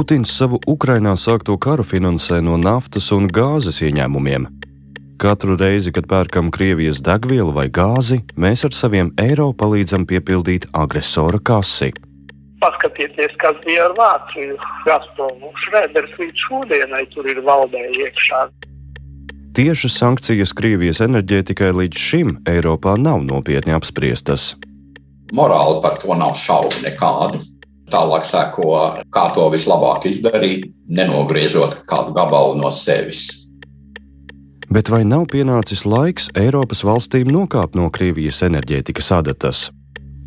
Putins savu Ukrainā sākto karu finansē no naftas un gāzes ieņēmumiem. Katru reizi, kad pērkam Krievijas degvielu vai gāzi, mēs ar saviem eiro palīdzam piepildīt agresora kasi. Paskatieties, kas bija ar Vāciju. Gazpromu Šrēders līdz šodienai tur ir valdē iekšā. Tiešas sankcijas Krievijas enerģētikai līdz šim Eiropā nav nopietni apspriestas. Morāli par to nav šaubu nekādu. Tālāk seko, kā to vislabāk izdarīt, nenogriežot kādu gabalu no sevis. Bet vai nav pienācis laiks Eiropas valstīm nokāpt no Krievijas enerģētikas adatas?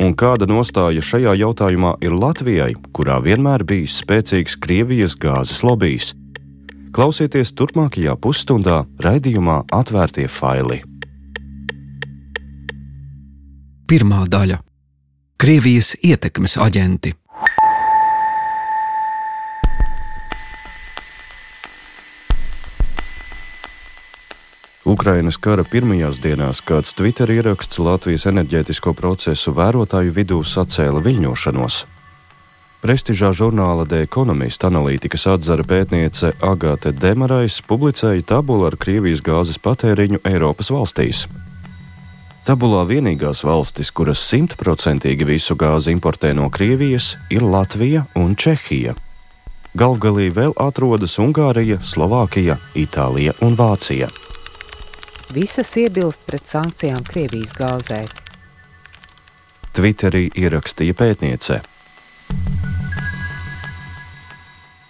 Un kāda nostāja šajā jautājumā ir Latvijai, kurā vienmēr bijis spēcīgs Krievijas gāzes lobbyis? Klausieties turpmākajā pusstundā raidījumā Atvērtie faili. Pirmā daļa - Krievijas ietekmes aģenti. Ukrainas kara pirmajās dienās kāds Twitter ieraksts Latvijas enerģētisko procesu vērotāju vidū sacēla viļņošanos. Prestižā žurnāla The Economist analītikas atzara pētniece Agate Demarais publicēja tabulu ar Krievijas gāzes patēriņu Eiropas valstīs. Tabulā vienīgās valstis, kuras simtprocentīgi visu gāzi importē no Krievijas, ir Latvija un Čehija. Galvgalī vēl atrodas Ungārija, Slovākija, Itālija un Vācija. Visas iebilst pret sankcijām Krievijas gāzē. Twitterī ierakstīja pētniece.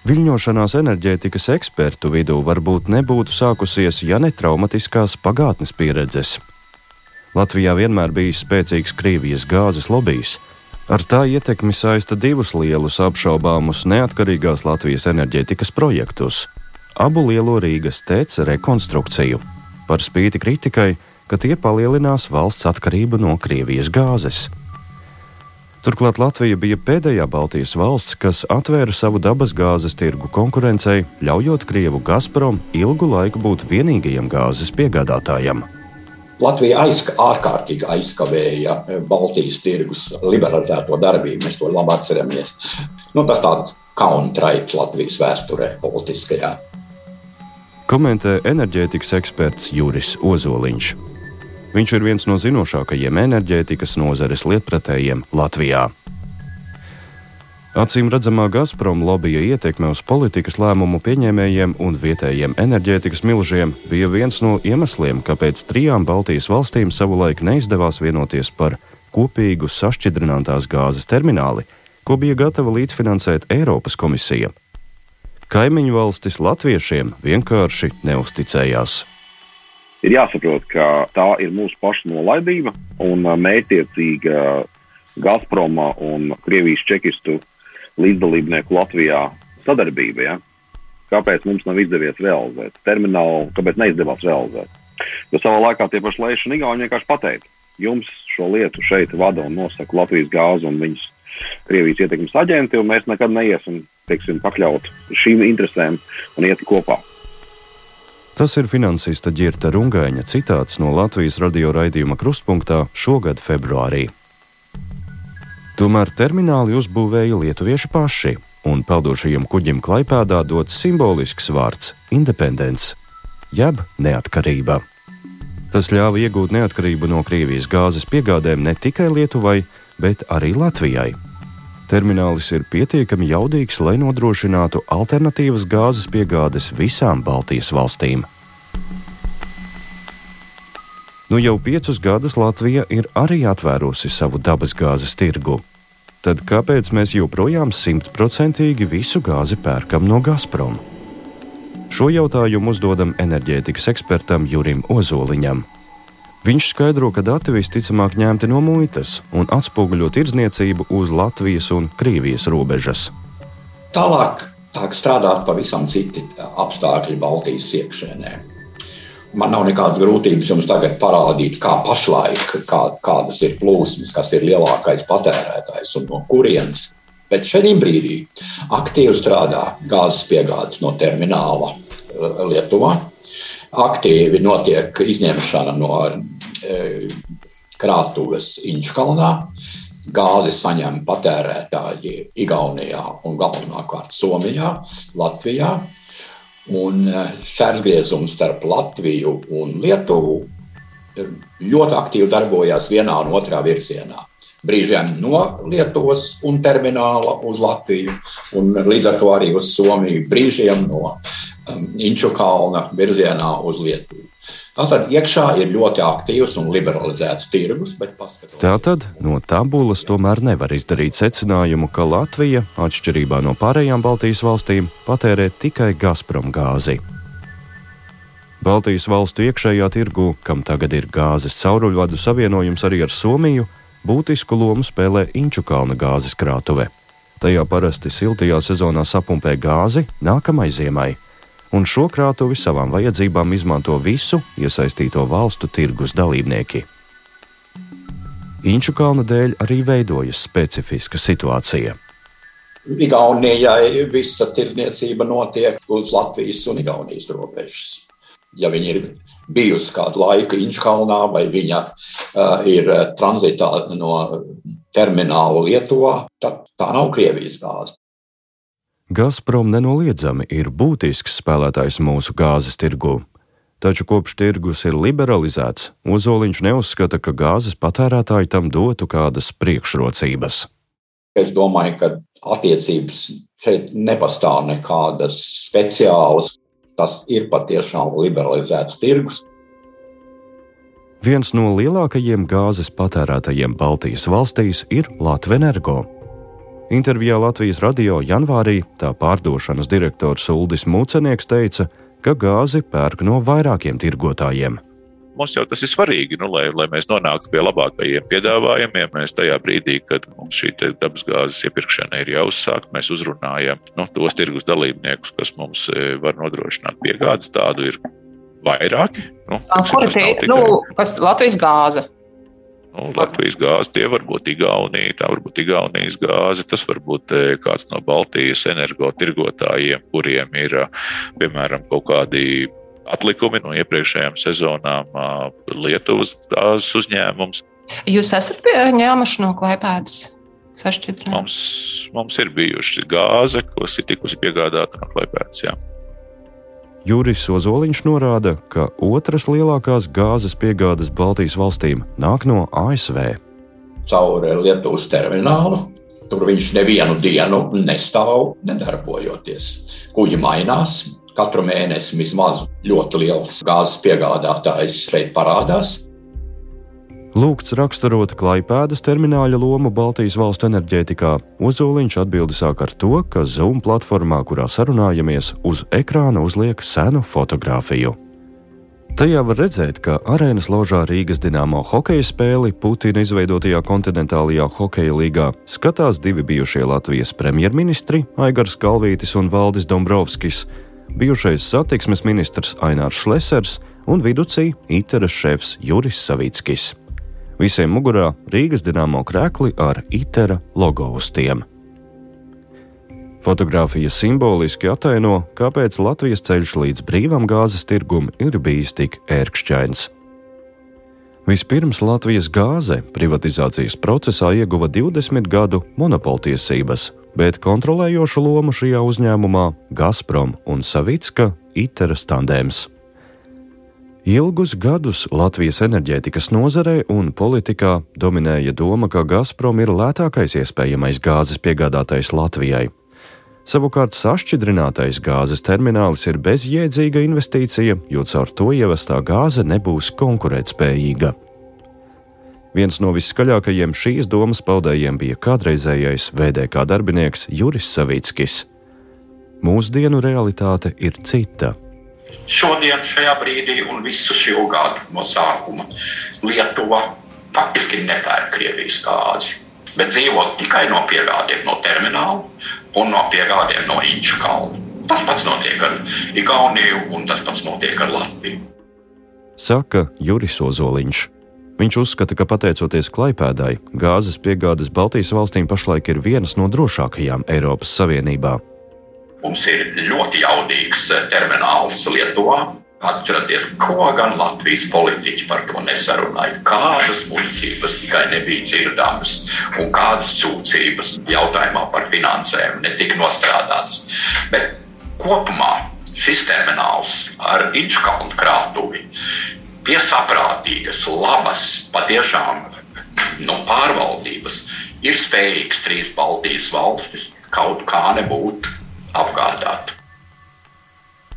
Viļņošanās enerģētikas ekspertu vidū varbūt nebūtu sākusies, ja ne traumatiskās pagātnes pieredzes. Latvijā vienmēr bijis spēcīgs Krievijas gāzes lobbyis. Ar tā ietekmi saista divus lielus apšaubāmus neatkarīgās Latvijas enerģētikas projektus - abu lielo Rīgas tēca rekonstrukciju, par spīti kritikai, ka tie palielinās valsts atkarību no Krievijas gāzes. Turklāt Latvija bija pēdējā Baltijas valsts, kas atvēra savu dabasgāzes tirgu konkurencei, ļaujot Krievu Gazprom ilgu laiku būt vienīgajam gāzes piegādātājam. Latvija aizka, ārkārtīgi aizkavēja Baltijas tirgus liberalizēto darbību. Mēs to labi atceramies. Nu, tas tāds kauna traips Latvijas vēsturē, politiskajā. Komentē enerģētikas eksperts Juris Ozoliņš. Viņš ir viens no zinošākajiem enerģētikas nozares lietpratējiem Latvijā. Acīm redzamā Gazprom lobija ietekme uz politikas lēmumu pieņēmējiem un vietējiem enerģētikas milžiem bija viens no iemesliem, kāpēc trijām Baltijas valstīm savulaik neizdevās vienoties par kopīgu sašķidrinātās gāzes termināli, ko bija gatava līdzfinansēt Eiropas komisija. Kaimiņu valstis latviešiem vienkārši neusticējās ir jāsaprot, ka tā ir mūsu paša nolaidība un mērķiecīga Gazproma un Krievijas čekistu līdzdalībnieku Latvijā sadarbība. Ja? Kāpēc mums nav izdevies realizēt terminālu, kāpēc neizdevās realizēt? Jo savā laikā tie paši Leiši un Igauni vienkārši pateica, jums šo lietu šeit vada un nosaka Latvijas gāzi un viņas Krievijas ietekmes aģenti, un mēs nekad neiesim teiksim, pakļaut šīm interesēm un iet kopā. Tas ir finansista Girta Rungaņa citāts no Latvijas radio raidījuma Krustpunktā šogad februārī. Tomēr termināli uzbūvēja lietuvieši paši, un peldošajam kuģim Klaipēdā dots simbolisks vārds - independence, jeb neatkarība. Tas ļāva iegūt neatkarību no Krievijas gāzes piegādēm ne tikai Lietuvai, bet arī Latvijai. Terminālis ir pietiekami jaudīgs, lai nodrošinātu alternatīvas gāzes piegādes visām Baltijas valstīm. Nu jau piecus gadus Latvija ir arī atvērusi savu dabasgāzes tirgu. Tad kāpēc mēs joprojām simtprocentīgi visu gāzi pērkam no Gazprom? Šo jautājumu uzdodam enerģētikas ekspertam Jurim Ozoliņam. Viņš skaidro, ka dati visticamāk ņemti no muitas un atspoguļo tirdzniecību uz Latvijas un Krievijas robežas. Tālāk sāk strādāt pavisam citi apstākļi Baltijas iekšēnē. Man nav nekādas grūtības jums tagad parādīt, kā pašlaik, kā, kādas ir plūsmas, kas ir lielākais patērētājs un no kurienes. Bet šajā brīdī aktīvi strādā gāzes piegādes no termināla eh, Lietuvā, aktīvi notiek izņemšana no krātuves Inčkalnā. gāzi saņem patērētāji Igaunijā un galvenokārt Somijā, Latvijā. Un šķērsgriezums starp Latviju un Lietuvu ļoti aktīvi darbojās vienā un otrā virzienā. Brīžiem no Lietuvas un termināla uz Latviju, un līdz ar to arī uz Somiju, brīžiem no um, Inču kalna virzienā uz Lietuvu. Tātad iekšā ir ļoti aktīvs un liberalizēts tirgus. Tātad no tabulas tomēr nevar izdarīt secinājumu, ka Latvija, atšķirībā no pārējām Baltijas valstīm, patērē tikai Gazprom gāzi. Baltijas valstu iekšējā tirgu, kam tagad ir gāzes cauruļvadu savienojums arī ar Somiju, būtisku lomu spēlē Inčukalna gāzes krātuve. Tajā parasti siltajā sezonā sapumpē gāzi nākamai ziemai, un šo krātuvi savām vajadzībām izmanto visu iesaistīto valstu tirgus dalībnieki. Inčukalna dēļ arī veidojas specifiska situācija. Igaunijai visa tirdzniecība notiek uz Latvijas un Igaunijas robežas ja viņa ir bijusi kādu laiku Inčkalnā vai viņa uh, ir tranzitā no termināla Lietuvā, tad tā nav Krievijas gāze. Gazprom nenoliedzami ir būtisks spēlētājs mūsu gāzes tirgū. Taču kopš tirgus ir liberalizēts, Ozoliņš neuzskata, ka gāzes patērētāji tam dotu kādas priekšrocības. Es domāju, ka attiecības šeit nepastāv nekādas speciālas tas ir patiešām liberalizēts tirgus. Viens no lielākajiem gāzes patērētājiem Baltijas valstīs ir Latvijas energo. Intervijā Latvijas radio janvārī tā pārdošanas direktors Uldis Mūcenieks teica, ka gāzi pērk no vairākiem tirgotājiem. Mums jau tas ir svarīgi, nu, lai, lai mēs nonāktu pie labākajiem piedāvājumiem. Mēs tajā brīdī, kad mums šī dabasgāzes iepirkšana ir jāuzsāk, mēs uzrunājam nu, tos tirgus dalībniekus, kas mums e, var nodrošināt piegādes. Tādu ir vairāki. Nu, Kura tie ir? Nu, kas Latvijas gāze? Nu, Latvijas gāze, tie var būt Igaunija, tā var būt Igaunijas gāze, tas var būt e, kāds no Baltijas energotirgotājiem, kuriem ir, piemēram, kaut kādi atlikumi no iepriekšējām sezonām Lietuvas gāzes uzņēmums. Jūs esat ņēmuši no klēpēdas? Mums, mums ir bijuši gāze, kas ir tikusi piegādāta no klēpēdas. Jā. Juris Ozoliņš norāda, ka otras lielākās gāzes piegādes Baltijas valstīm nāk no ASV. Caur Lietuvas terminālu. Tur viņš nevienu dienu nestāv, nedarbojoties. Kuģi mainās, Katru mēnesi vismaz ļoti liels gāzes piegādātājs šeit parādās. Lūgts raksturot klaipēdas termināla lomu Baltijas valstu enerģētikā, Ozoliņš atbildi sāk ar to, ka Zoom platformā, kurā sarunājamies, uz ekrāna uzliek senu fotografiju. Tajā var redzēt, ka arēnas ložā Rīgas dīnāmo hokeja spēli Putina izveidotajā kontinentālajā hokeja līgā skatās divi bijušie Latvijas premjerministri Aigars Kalvītis un Valdis Dombrovskis, bijušais satiksmes ministrs Ainārs Šlesers un viducī ITERA šefs Juris Savickis. Visiem mugurā Rīgas dīnāmo krēkli ar ITERA logo uz tiem. Fotogrāfija simboliski ataino, kāpēc Latvijas ceļš līdz brīvam gāzes tirgum ir bijis tik ērkšķains. Vispirms Latvijas gāze privatizācijas procesā ieguva 20 gadu monopoltiesības, bet kontrolējošu lomu šajā uzņēmumā Gazprom un Savicka Iteras tandēms. Ilgus gadus Latvijas enerģētikas nozarē un politikā dominēja doma, ka Gazprom ir lētākais iespējamais gāzes piegādātais Latvijai. Savukārt sašķidrinātais gāzes terminālis ir bezjēdzīga investīcija, jo caur to ievestā gāze nebūs konkurētspējīga. Viens no viskaļākajiem šīs domas paudējiem bija kādreizējais VDK darbinieks Juris Savickis. Mūsdienu realitāte ir cita. Šodien, šajā brīdī un visu šo gadu no sākuma Lietuva faktiski nepērk Krievijas gāzi, bet dzīvo tikai no piegādiem no termināla un no piegādiem no Inču kalna. Tas pats notiek ar Igauniju un tas pats notiek ar Latviju. Saka Juris Ozoliņš. Viņš uzskata, ka pateicoties Klaipēdai, gāzes piegādes Baltijas valstīm pašlaik ir vienas no drošākajām Eiropas Savienībā. Mums ir ļoti jaudīgs eh, termināls Lietuvā, Atcerieties, ko gan Latvijas politiķi par to nesarunāja. Kādas muļķības tikai nebija dzirdamas, un kādas sūdzības jautājumā par finansēm netika nostrādātas. Bet kopumā šis termināls ar Inčkalnu krātuvi pie saprātīgas, labas, patiešām no pārvaldības ir spējīgs trīs Baltijas valstis kaut kā nebūt apgādāt.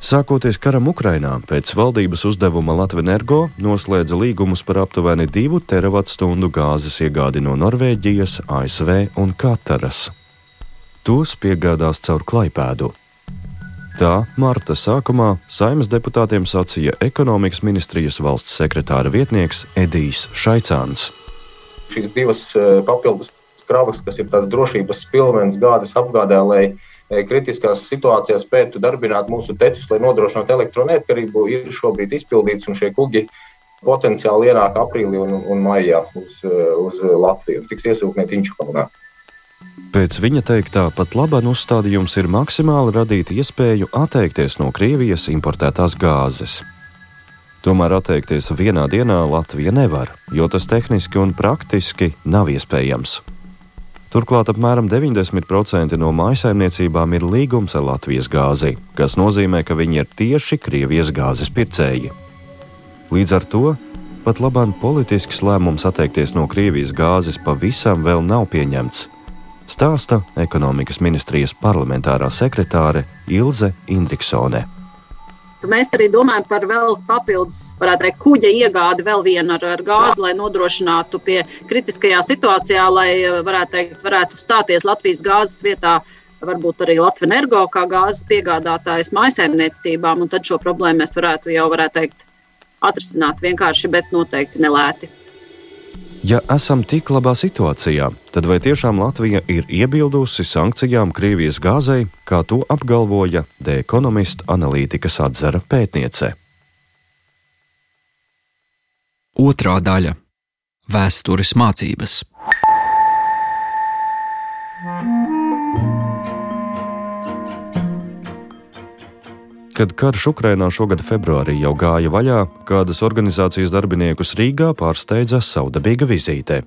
Sākoties karam Ukrainā, pēc valdības uzdevuma Latvijas noslēdza līgumus par aptuveni 2 terawatstundu gāzes iegādi no Norvēģijas, ASV un Kataras. Tos piegādās caur klaipēdu. Tā marta sākumā saimnes deputātiem sacīja ekonomikas ministrijas valsts sekretāra vietnieks Edijs Šaicāns. Šīs divas eh, papildus kravas, kas ir tāds drošības pilvens gāzes apgādē, lai kritiskās situācijās spētu darbināt mūsu tecus, lai nodrošinātu elektroneatkarību, ir šobrīd izpildīts, un šie kuģi potenciāli ienāk aprīlī un, un maijā uz, uz Latviju un tiks iesūknēti Inčukalnā. Pēc viņa teiktā, pat labāk uzstādījums ir maksimāli radīt iespēju atteikties no Krievijas importētās gāzes. Tomēr atteikties vienā dienā Latvija nevar, jo tas tehniski un praktiski nav iespējams. Turklāt apmēram 90% no mājsaimniecībām ir līgums ar Latvijas gāzi, kas nozīmē, ka viņi ir tieši Krievijas gāzes pircēji. Līdz ar to pat labāk politisks lēmums atteikties no Krievijas gāzes pavisam vēl nav pieņemts. Stāsta ekonomikas ministrijas parlamentārā sekretāre Ilze Indriksone. Mēs arī domājam par vēl papildus, varētu teikt, kuģa iegādi vēl vienu ar, ar gāzi, lai nodrošinātu pie kritiskajā situācijā, lai varētu, teikt, varētu stāties Latvijas gāzes vietā varbūt arī Latvijas energo kā gāzes piegādātājs maisaimniecībām, un tad šo problēmu mēs varētu jau, varētu teikt, atrisināt vienkārši, bet noteikti nelēti. Ja esam tik labā situācijā, tad vai tiešām Latvija ir iebildusi sankcijām Krievijas gāzei, kā to apgalvoja The Economist analītikas atzara pētniece? Otra daļa - Vēstures mācības. Kad karš Ukrainā šogad februārī jau gāja vaļā, kādas organizācijas darbiniekus Rīgā pārsteidza saudabīga vizīte.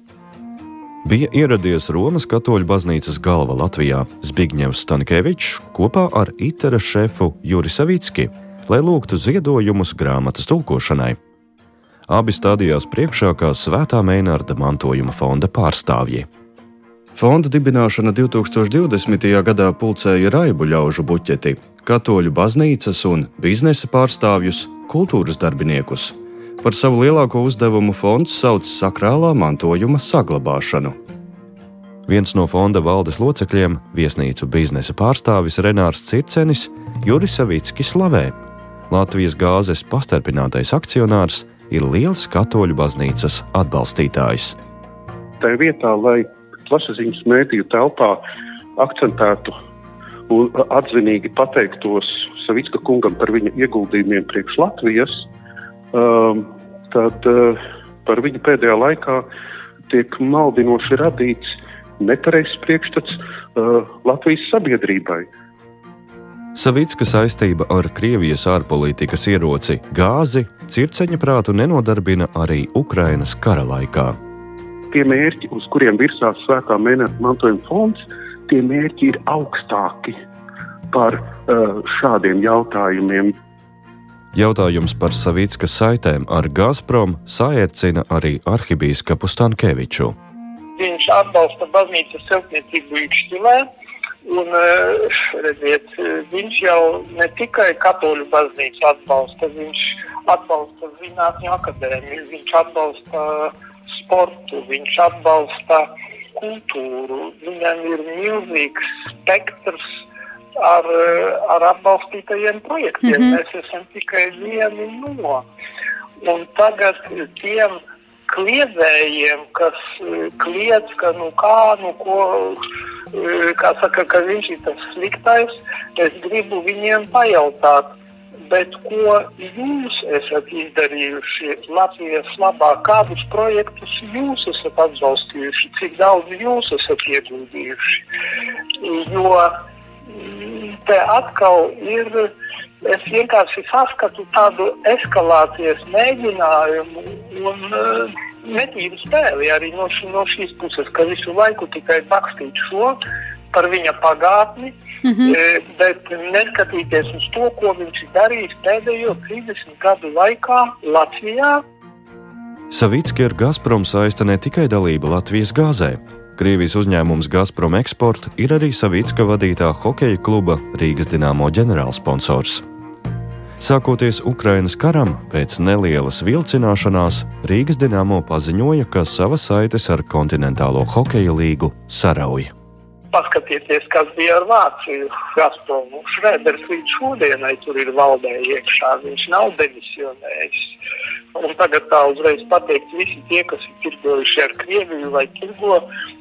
Bija ieradies Romas katoļu baznīcas galva Latvijā Zbigņevs Stankēvičs kopā ar Itera šefu Juri Savicki, lai lūgtu ziedojumus grāmatas tulkošanai. Abi stādījās priekšā kā Svētā Meinārda mantojuma fonda pārstāvji. Fonda dibināšana 2020. gadā pulcēja raibu ļaužu buķeti, katoļu baznīcas un biznesa pārstāvjus, kultūras darbiniekus. Par savu lielāko uzdevumu fonds sauc sakrālā mantojuma saglabāšanu. Viens no fonda valdes locekļiem, viesnīcu biznesa pārstāvis Renārs Circenis, Juris Savicki slavē. Latvijas gāzes pastarpinātais akcionārs ir liels katoļu baznīcas atbalstītājs. Tā vietā, lai plašsaziņas mēdīju telpā akcentētu un atzinīgi pateiktos Savicka kungam par viņa ieguldījumiem priekš Latvijas, um, tad uh, par viņu pēdējā laikā tiek maldinoši radīts nepareizs priekšstats uh, Latvijas sabiedrībai. Savicka saistība ar Krievijas ārpolitikas ieroci gāzi circeņa prātu nenodarbina arī Ukrainas kara laikā tie mērķi, uz kuriem virsās svētā mēneša mantojuma fonds, tie mērķi ir augstāki par uh, šādiem jautājumiem. Jautājums par Savickas saitēm ar Gazprom saērcina arī arhibīskapu Stankeviču. Viņš atbalsta baznīcas celtniecību Ikšķilē, un uh, redziet, viņš jau ne tikai katoļu baznīcu atbalsta, viņš atbalsta zinātņu akadēmiju, viņš atbalsta uh, sportu, viņš atbalsta kultūru. Viņam ir milzīgs spektrs ar, ar atbalstītajiem projektiem. Mm -hmm. Mēs esam tikai vieni no. Un tagad tiem kliedzējiem, kas kliedz, ka nu kā, nu ko, kā saka, ka viņš ir tas sliktais, es gribu viņiem pajautāt, bet ko jūs esat izdarījuši Latvijas labā? Kādus projektus jūs esat atbalstījuši? Cik daudz jūs esat ieguldījuši? Jo mm, te atkal ir Es vienkārši saskatu tādu eskalācijas mēģinājumu un uh, netīru spēli arī no, š, no šīs puses, ka visu laiku tikai rakstīt šo par viņa pagātni, mm -hmm. bet neskatīties uz to, ko viņš ir darījis pēdējo 30 gadu laikā Latvijā. Savicki ar Gazprom saista ne tikai dalība Latvijas gāzē. Krievijas uzņēmums Gazprom Export ir arī Savicka vadītā hokeja kluba Rīgas Dienāmo ģenerālsponsors. Sākoties Ukrainas karam, pēc nelielas vilcināšanās, Rīgas Dienāmo paziņoja, ka savas saites ar kontinentālo hokeja līgu sarauj. Paskatieties, kas bija ar Vāciju. Gazpromu Šrēders līdz šodienai tur ir valdē iekšā. Viņš nav demisionējis. Un tagad tā uzreiz pateikt, visi tie, kas ir tirgojuši ar Krieviju vai tirgo,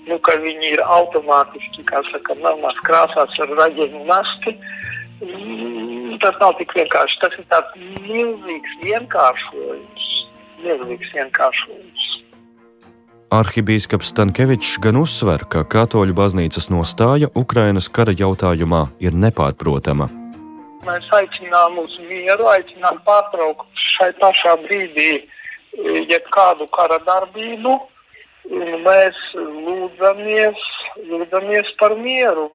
nu, ka viņi ir automātiski, kā saka, melnās krāsās ar raģenu nasti. Mm, tas nav tik vienkārši. Tas ir tāds milzīgs vienkāršojums. Milzīgs vienkāršojums. Arhibīskaps Stankevičs gan uzsver, ka katoļu baznīcas nostāja Ukrainas kara jautājumā ir nepārprotama. Mēs aicinām uz mieru, aicinām pārtraukt šai pašā brīdī jebkādu kara darbību, mēs lūdzamies, lūdzamies par mieru.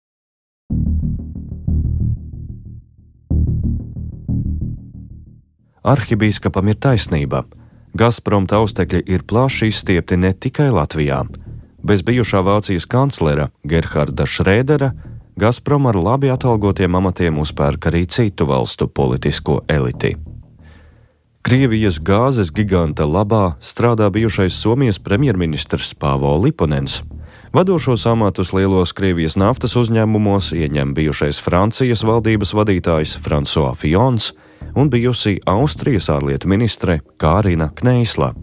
Arhibīskapam ir taisnība. Gazprom taustekļi ir plaši izstiepti ne tikai Latvijā. Bez bijušā Vācijas kanclera Gerharda Šrēdera Gazprom ar labi atalgotiem amatiem uzpērk arī citu valstu politisko eliti. Krievijas gāzes giganta labā strādā bijušais Somijas premjerministrs Pāvo Liponens. Vadošos amatus lielos Krievijas naftas uzņēmumos ieņem bijušais Francijas valdības vadītājs François Fions, un bijusī Austrijas ārlietu ministre Kārina Kneisla.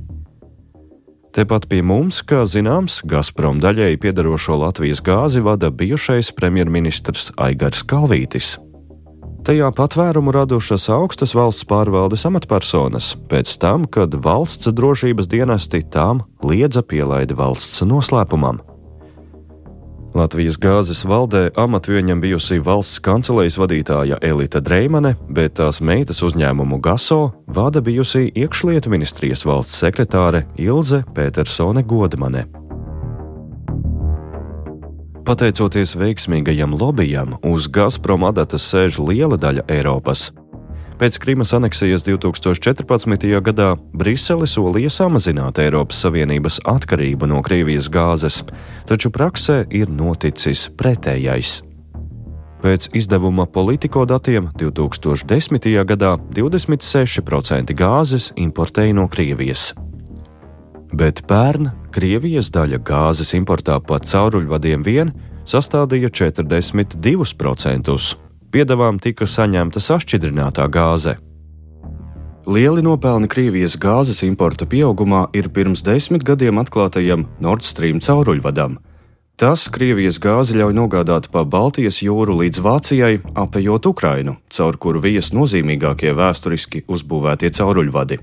Tepat pie mums, kā zināms, Gazprom daļēji piedarošo Latvijas gāzi vada bijušais premjerministrs Aigars Kalvītis. Tajā patvērumu radušas augstas valsts pārvaldes amatpersonas pēc tam, kad valsts drošības dienesti tām liedza pielaidi valsts noslēpumam. Latvijas gāzes valdē amatu ieņem bijusi valsts kancelējas vadītāja Elita Dreimane, bet tās meitas uzņēmumu GASO vada bijusi iekšlietu ministrijas valsts sekretāre Ilze Petersone Godmane. Pateicoties veiksmīgajam lobbyam, uz Gazprom adatas sēž liela daļa Eiropas. Pēc Krimas aneksijas 2014. gadā Brisele solīja samazināt Eiropas Savienības atkarību no Krievijas gāzes, taču praksē ir noticis pretējais. Pēc izdevuma politiko datiem 2010. gadā 26% gāzes importēja no Krievijas. Bet pērn Krievijas daļa gāzes importā pa cauruļvadiem vien sastādīja 42% piedevām tika saņemta sašķidrinātā gāze. Lieli nopelni Krievijas gāzes importa pieaugumā ir pirms desmit gadiem atklātajam Nord Stream cauruļvadam. Tas Krievijas gāzi ļauj nogādāt pa Baltijas jūru līdz Vācijai, apējot Ukrainu, caur kuru vijas nozīmīgākie vēsturiski uzbūvētie cauruļvadi.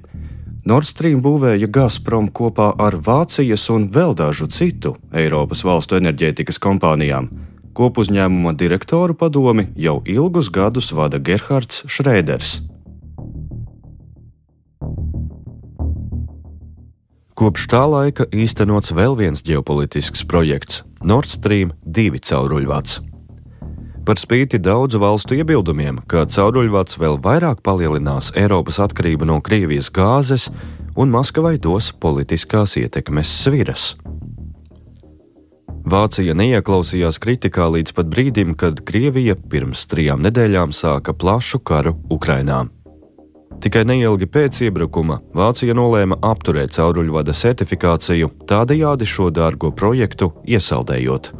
Nord Stream būvēja Gazprom kopā ar Vācijas un vēl dažu citu Eiropas valstu enerģētikas kompānijām. Kopuzņēmuma direktoru padomi jau ilgus gadus vada Gerhards Šrēders. Kopš tā laika īstenots vēl viens ģeopolitisks projekts - Nord Stream 2 cauruļvats. Par spīti daudzu valstu iebildumiem, ka cauruļvats vēl vairāk palielinās Eiropas atkarību no Krievijas gāzes un Maskavai dos politiskās ietekmes sviras. Vācija neieklausījās kritikā līdz pat brīdim, kad Krievija pirms trijām nedēļām sāka plašu karu Ukrainā. Tikai neilgi pēc iebrukuma Vācija nolēma apturēt cauruļvada certifikāciju, tādējādi šo dārgo projektu iesaldējot.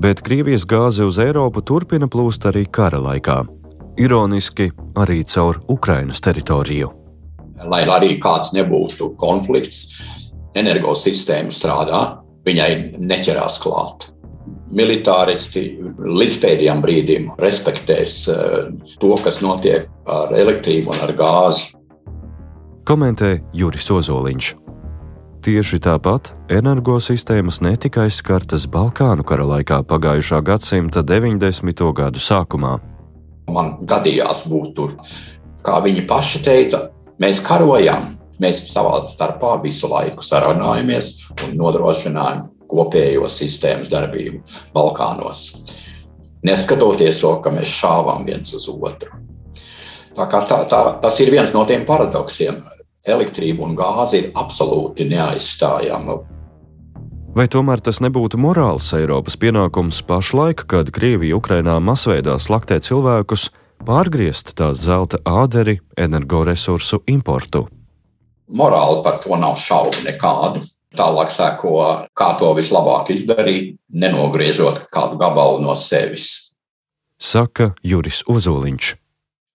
Bet Krievijas gāze uz Eiropu turpina plūst arī kara laikā. Ironiski arī caur Ukrainas teritoriju. Lai arī kāds nebūtu konflikts, energosistēma strādā, viņai neķerās klāt. Militāristi līdz pēdējiem brīdim respektēs eh, to, kas notiek ar elektrību un ar gāzi. Komentē Juris Ozoliņš. Tieši tāpat energosistēmas netika aizskartas Balkānu kara laikā pagājušā gadsimta 90. gadu sākumā. Man gadījās būt tur. Kā viņi paši teica, mēs karojam, mēs savā starpā visu laiku sarunājamies un nodrošinājam kopējo sistēmas darbību Balkānos. Neskatoties to, ka mēs šāvām viens uz otru. Tā tā, tā, tas ir viens no tiem paradoksiem. Elektrība un gāze ir absolūti neaizstājama. Vai tomēr tas nebūtu morāls Eiropas pienākums pašlaik, kad Krievija Ukrainā masveidā slaktē cilvēkus, pārgriezt tās zelta āderi energoresursu importu? Morāli par to nav šaubu nekādu. Tālāk seko, kā to vislabāk izdarīt, nenogriežot kādu gabalu no sevis. Saka Juris Ozoliņš.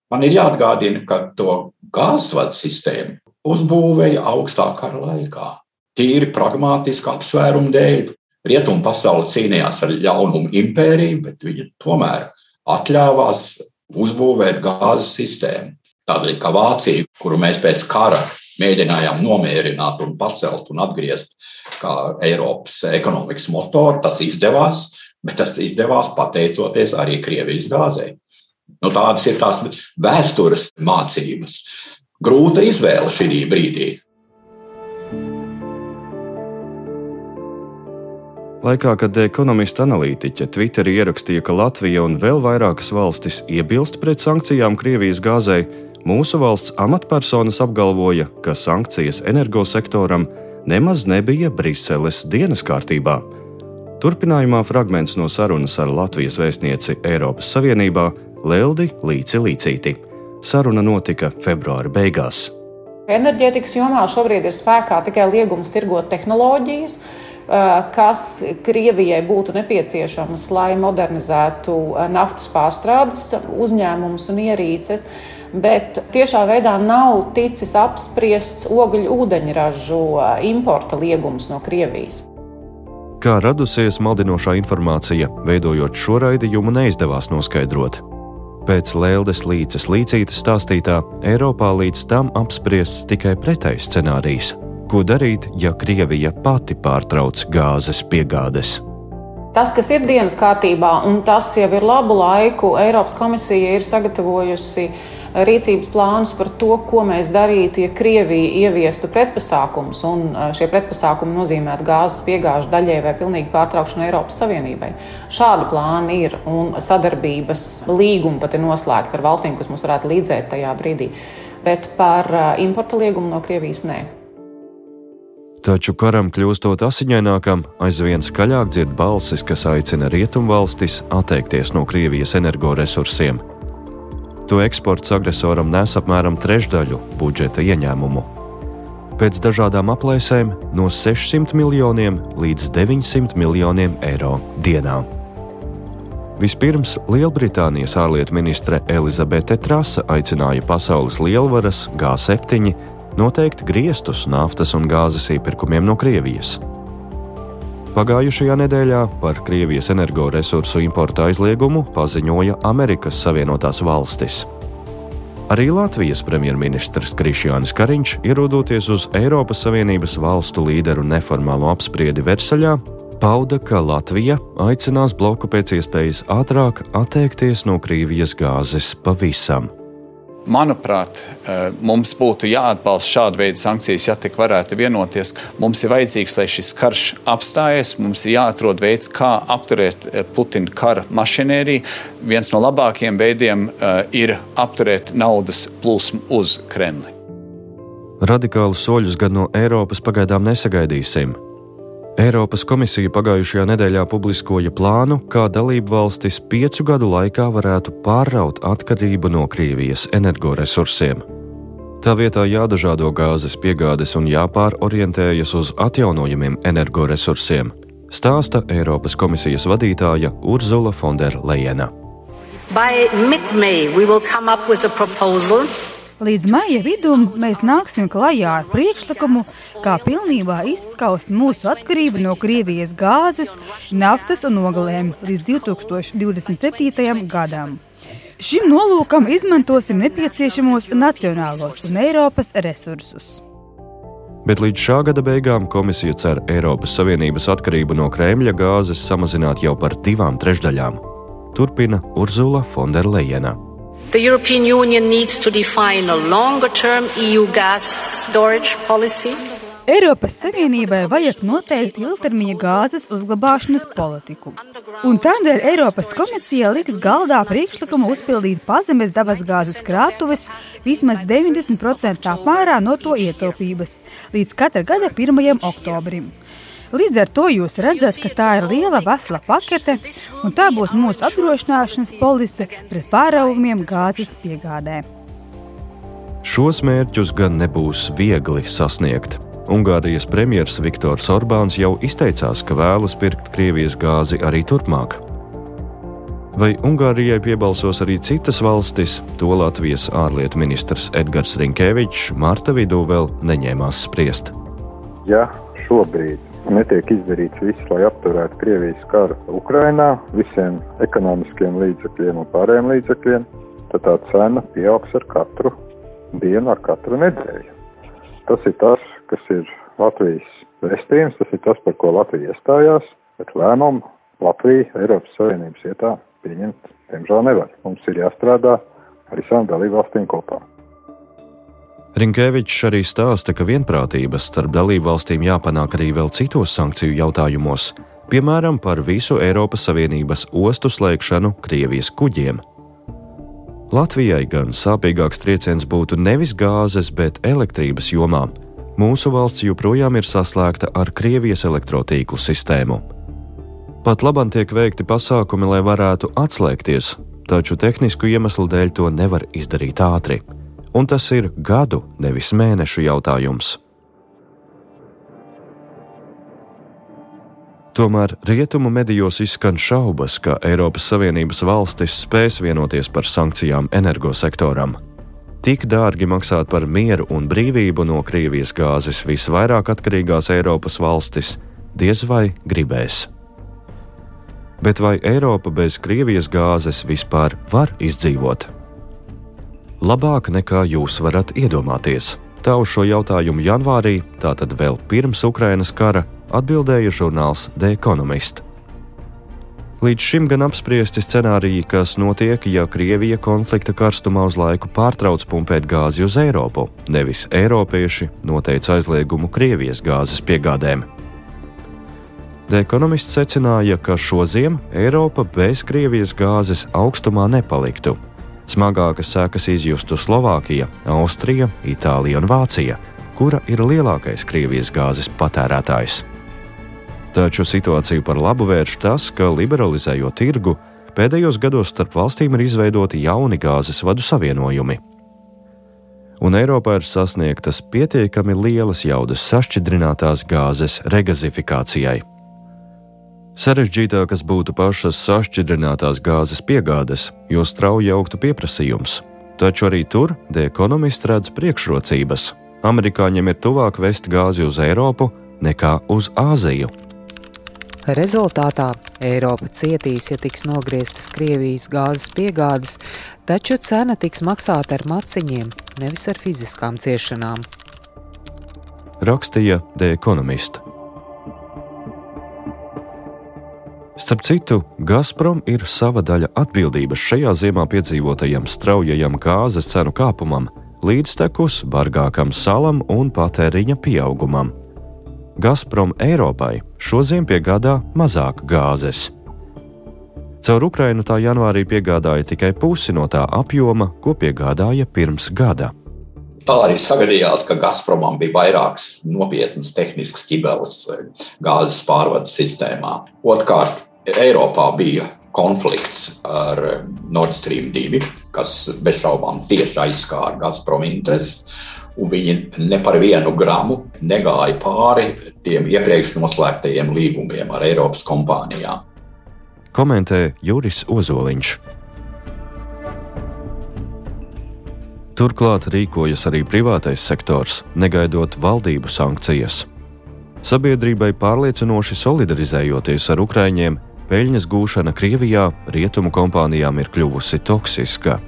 Man ir jāatgādina, ka to gāzes vadu sistēmu uzbūvēja augstā kara laikā. Tīri pragmatiski apsvērumu dēļ. Rietumu pasaule cīnījās ar ļaunumu impēriju, bet viņi tomēr atļāvās uzbūvēt gāzes sistēmu. Tādēļ, ka Vācija, kuru mēs pēc kara mēģinājām nomierināt un pacelt un atgriezt kā Eiropas ekonomikas motoru, tas izdevās, bet tas izdevās pateicoties arī Krievijas gāzei. Nu, tādas ir tās vēstures mācības. Grūta izvēle šī brīdī. Laikā, kad ekonomista analītiķe Twitterī ierakstīja, ka Latvija un vēl vairākas valstis iebilst pret sankcijām Krievijas gāzei, mūsu valsts amatpersonas apgalvoja, ka sankcijas energosektoram nemaz nebija Briseles dienas kārtībā. Turpinājumā fragments no sarunas ar Latvijas vēstnieci Eiropas Savienībā Leldi Līci Līcīti. Saruna notika februāra beigās. Enerģētikas jomā šobrīd ir spēkā tikai liegums tirgot tehnoloģijas, kas Krievijai būtu nepieciešamas, lai modernizētu naftas pārstrādes uzņēmumus un ierīces. Bet tiešā veidā nav ticis apspriests ogļu ūdeņražu importa liegums no Krievijas. Kā radusies maldinošā informācija, veidojot šo raidījumu, neizdevās noskaidrot. Pēc Lēldes līces līcītas stāstītā, Eiropā līdz tam apspriests tikai pretējs scenārijs. Ko darīt, ja Krievija pati pārtrauc gāzes piegādes? Tas, kas ir dienas kārtībā, un tas jau ir labu laiku, Eiropas komisija ir sagatavojusi rīcības plānus par to, ko mēs darītu, ja Krievija ieviestu pretpasākumus, un šie pretpasākumi nozīmētu gāzes piegāžu daļai vai pilnīgi pārtraukšanu Eiropas Savienībai. Šādi plāni ir, un sadarbības līgumi pat ir noslēgti ar valstīm, kas mums varētu līdzēt tajā brīdī. Bet par importa liegumu no Krievijas nē. Taču karam kļūstot asiņainākam, aizvien skaļāk dzird balsis, kas aicina rietumvalstis atteikties no Krievijas energoresursiem. To eksports agresoram nes apmēram trešdaļu budžeta ieņēmumu. Pēc dažādām aplēsēm no 600 miljoniem līdz 900 miljoniem eiro dienā. Vispirms Lielbritānijas ārlietu ministre Elizabete Trasa aicināja pasaules lielvaras G7 noteikt griestus naftas un gāzes iepirkumiem no Krievijas. Pagājušajā nedēļā par Krievijas energoresursu importa aizliegumu paziņoja Amerikas Savienotās valstis. Arī Latvijas premjerministrs Krišjānis Kariņš, ierodoties uz Eiropas Savienības valstu līderu neformālo apspriedi Versaļā, pauda, ka Latvija aicinās bloku pēc iespējas ātrāk atteikties no Krievijas gāzes pavisam. Manuprāt, eh, mums būtu jāatbalsta šāda veida sankcijas, ja tik varētu vienoties. Mums ir vajadzīgs, lai šis karš apstājas, mums ir jāatrod veids, kā apturēt eh, Putina kara mašinēriju. Viens no labākajiem veidiem eh, ir apturēt naudas plūsmu uz Kremli. Radikālus soļus gan no Eiropas pagaidām nesagaidīsim. Eiropas komisija pagājušajā nedēļā publiskoja plānu, kā dalību valstis piecu gadu laikā varētu pārraut atkarību no Krievijas energoresursiem. Tā vietā jādažādo gāzes piegādes un jāpārorientējas uz atjaunojumiem energoresursiem, stāsta Eiropas komisijas vadītāja Urzula Fonderlejena. By mid-May we will come up with a proposal Līdz maija vidum mēs nāksim klajā ar priekšlikumu, kā pilnībā izskaust mūsu atkarību no Krievijas gāzes, naftas un oglēm līdz 2027. gadam. Šim nolūkam izmantosim nepieciešamos nacionālos un Eiropas resursus. Bet līdz šā gada beigām komisija cer Eiropas Savienības atkarību no Kremļa gāzes samazināt jau par divām trešdaļām. Turpina Urzula Fonderlejena. The European Union needs to define a longer term EU gas storage policy. Eiropas Savienībai vajag noteikt ilgtermiņa gāzes uzglabāšanas politiku. Un tādēļ Eiropas komisija liks galdā priekšlikumu uzpildīt pazemes dabasgāzes krātuves vismaz 90% apmērā no to ietaupības līdz katra gada 1. oktobrim. Līdz ar to jūs redzat, ka tā ir liela vesela pakete, un tā būs mūsu apdrošināšanas polise pret pārāvumiem gāzes piegādē. Šos mērķus gan nebūs viegli sasniegt. Ungārijas premjerministrs Viktors Orbāns jau izteicās, ka vēlas pirkt Krievijas gāzi arī turpmāk. Vai Ungārijai piebalsos arī citas valstis, to Latvijas ārlietu ministrs Edgars Rinkevičs marta vidū vēl neņēmās spriest. Ja šobrīd netiek izdarīts viss, lai apturētu Krievijas karu Ukrainā, visiem ekonomiskiem līdzekļiem un pārējiem līdzekļiem, tad tā cena pieaugs ar katru dienu, ar katru nedēļu. Tas ir tas, kas ir Latvijas vēstījums, tas ir tas, par ko Latvija iestājās, bet lēmumu Latvija Eiropas Savienības ietā pieņemt, diemžēl nevar. Mums ir jāstrādā ar visām dalībvalstīm kopā. Rinkēvičs arī stāsta, ka vienprātības starp dalībvalstīm jāpanāk arī vēl citos sankciju jautājumos, piemēram, par visu Eiropas Savienības ostu slēgšanu Krievijas kuģiem. Latvijai gan sāpīgāks trieciens būtu nevis gāzes, bet elektrības jomā. Mūsu valsts joprojām ir saslēgta ar Krievijas elektrotīklu sistēmu. Pat labam tiek veikti pasākumi, lai varētu atslēgties, taču tehnisku iemeslu dēļ to nevar izdarīt ātri un tas ir gadu, nevis mēnešu jautājums. Tomēr rietumu medijos izskan šaubas, ka Eiropas Savienības valstis spēs vienoties par sankcijām energosektoram. Tik dārgi maksāt par mieru un brīvību no Krievijas gāzes visvairāk atkarīgās Eiropas valstis diez vai gribēs. Bet vai Eiropa bez Krievijas gāzes vispār var izdzīvot? Labāk nekā jūs varat iedomāties. Tā uz šo jautājumu janvārī, tātad vēl pirms Ukrainas kara, atbildēja žurnāls The Economist. Līdz šim gan apspriesti scenāriji, kas notiek, ja Krievija konflikta karstumā uz laiku pārtrauc pumpēt gāzi uz Eiropu, nevis Eiropieši noteica aizliegumu Krievijas gāzes piegādēm. The Economist secināja, ka šo ziemu Eiropa bez Krievijas gāzes augstumā nepaliktu, Smagākas sekas izjustu Slovākija, Austrija, Itālija un Vācija, kura ir lielākais Krievijas gāzes patērētājs. Taču situāciju par labu vērš tas, ka liberalizējot tirgu, pēdējos gados starp valstīm ir izveidoti jauni gāzes vadu savienojumi. Un Eiropā ir sasniegtas pietiekami lielas jaudas sašķidrinātās gāzes regazifikācijai. Sarežģītākas būtu pašas sašķidrinātās gāzes piegādes, jo strauji augtu pieprasījums. Taču arī tur The Economist redz priekšrocības. Amerikāņiem ir tuvāk vest gāzi uz Eiropu nekā uz Āziju. Rezultātā Eiropa cietīs, ja tiks nogrieztas Krievijas gāzes piegādes, taču cena tiks maksāta ar maciņiem, nevis ar fiziskām ciešanām. Rakstīja The Economist. Starp citu, Gazprom ir sava daļa atbildības šajā ziemā piedzīvotajam straujajam gāzes cenu kāpumam, līdztekus bargākam salam un patēriņa pieaugumam. Gazprom Eiropai šodien piegādā mazāk gāzes. Caur Ukrainu tā janvārī piegādāja tikai pusi no tā apjoma, ko piegādāja pirms gada. Tā arī sagadījās, ka Gazpromam bija vairākas nopietnas tehniskas ķibeles gāzes pārvades sistēmā. Otrkārt, Eiropā bija konflikts ar Nord Stream 2, kas bez šaubām tieši aizskāra Gazprom intereses. Viņi ne par vienu gramu negāja pāri tiem iepriekš noslēgtajiem līgumiem ar Eiropas kompānijām. Komentē Juris Ozoliņš. Turklāt rīkojas arī privātais sektors, negaidot valdību sankcijas. Sabiedrībai pārliecinoši solidarizējoties ar Ukraiņiem, peļņas gūšana Krievijā rietumu kompānijām ir kļuvusi toksiska.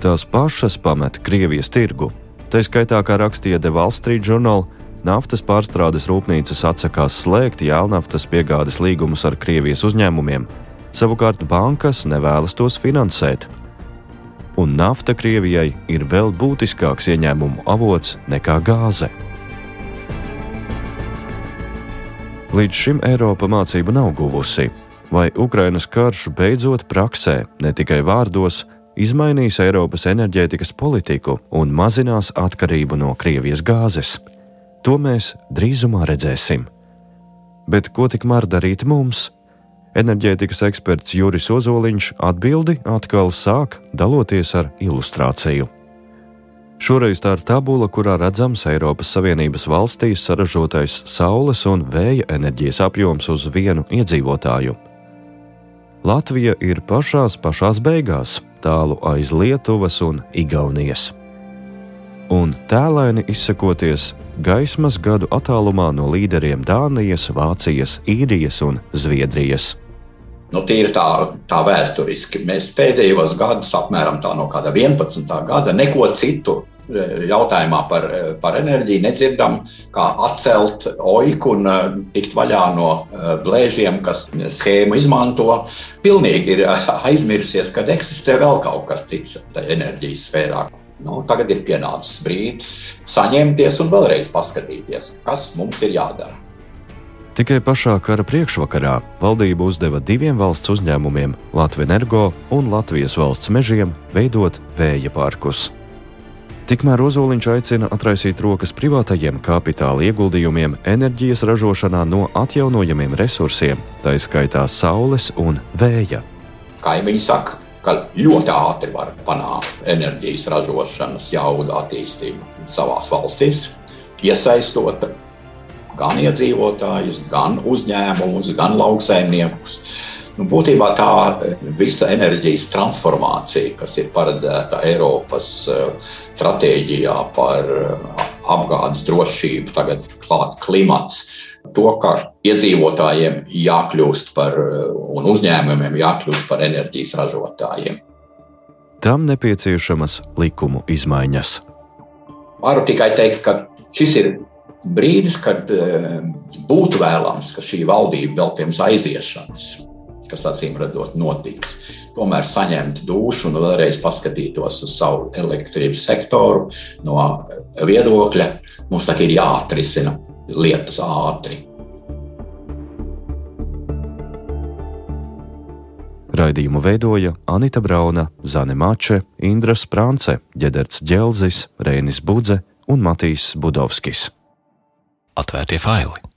Tās pašas pamet Krievijas tirgu. Tā skaitā, kā rakstīja The Wall Street Journal, naftas pārstrādes rūpnīcas atsakās slēgt jēlnaftas piegādes līgumus ar Krievijas uzņēmumiem, savukārt bankas nevēlas tos finansēt. un nafta Krievijai ir vēl būtiskāks ieņēmumu avots nekā gāze. Līdz šim Eiropa mācību nav guvusi, vai Ukrainas karš beidzot praksē, ne tikai vārdos, izmainīs Eiropas enerģētikas politiku un mazinās atkarību no Krievijas gāzes. To mēs drīzumā redzēsim. Bet ko tikmēr darīt mums? Enerģētikas eksperts Juris Ozoliņš atbildi atkal sāk daloties ar ilustrāciju. Šoreiz tā ir tabula, kurā redzams Eiropas Savienības valstīs saražotais saules un vēja enerģijas apjoms uz vienu iedzīvotāju. Latvija ir pašās pašās beigās, tālu aiz Lietuvas un Igaunijas. Un tēlēni izsakoties gaismas gadu attālumā no līderiem Dānijas, Vācijas, Īrijas un Zviedrijas. Nu, Tīri tā, tā vēsturiski. Mēs pēdējos gados, apmēram no 11. gada, neko citu jautājumā par, e, par enerģiju nedzirdam, kā atcelt oiku un e, tikt vaļā no blēžiem, kas schēmu izmanto. Pilnīgi ir aizmirsies, ka eksistē vēl kaut kas cits enerģijas sfērā. Nu, tagad ir pienācis brīdis saņemties un vēlreiz paskatīties, kas mums ir jādara. Tikai pašā kara priekšvakarā valdība uzdeva diviem valsts uzņēmumiem, Latvijas Energo un Latvijas valsts mežiem, veidot vēja parkus. Tikmēr Ozoliņš aicina atraisīt rokas privātajiem kapitāla ieguldījumiem enerģijas ražošanā no atjaunojamiem resursiem, tā izskaitā saules un vēja. Kaimiņi saka, ka ļoti ātri var panākt enerģijas ražošanas jaudu attīstību savās valstīs, iesaistot gan iedzīvotājus, gan uzņēmumus, gan lauksaimniekus. Nu, būtībā tā visa enerģijas transformācija, kas ir paredzēta Eiropas eh, stratēģijā par eh, apgādes drošību, tagad klāt klimats, to, ka iedzīvotājiem jākļūst par eh, un uzņēmumiem jākļūst par enerģijas ražotājiem. Tam nepieciešamas likumu izmaiņas. Varu tikai teikt, ka šis ir brīdis, kad eh, būtu vēlams, ka šī valdība vēl pirms aiziešanas, kas acīm redzot notiks, tomēr saņemtu dušu un vēlreiz paskatītos uz savu elektrības sektoru no viedokļa. Mums tā ir jāatrisina lietas ātri. Raidījumu veidoja Anita Brauna, Zane Mače, Indra Sprānce, Ģederts Dželzis, Rēnis Budze un Matīs Budovskis atvērtie faili.